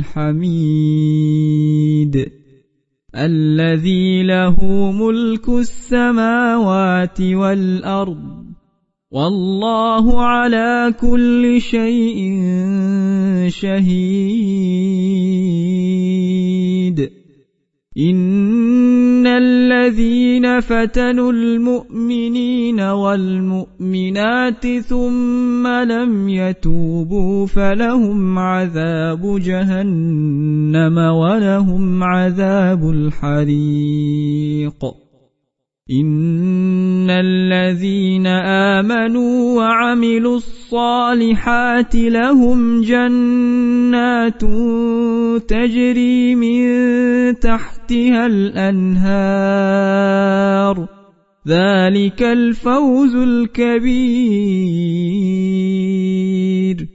الحميد الذي له ملك السماوات والأرض والله على كل شيء شهيد. الذين فتنوا المؤمنين والمؤمنات ثم لم يتوبوا فلهم عذاب جهنم ولهم عذاب الحريق إن الذين آمنوا وعملوا الصالحات لهم جنات تجري من تحتها الأنهار. ذلك الفوز الكبير.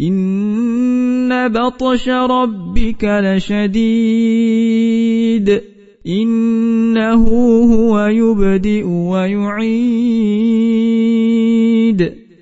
إن بطش ربك لشديد. إنه هو يبدئ ويعيد.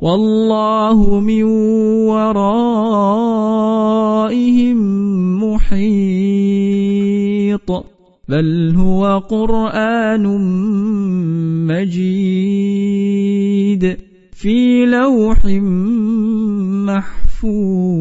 والله من ورائهم محيط بل هو قرآن مجيد في لوح محفوظ.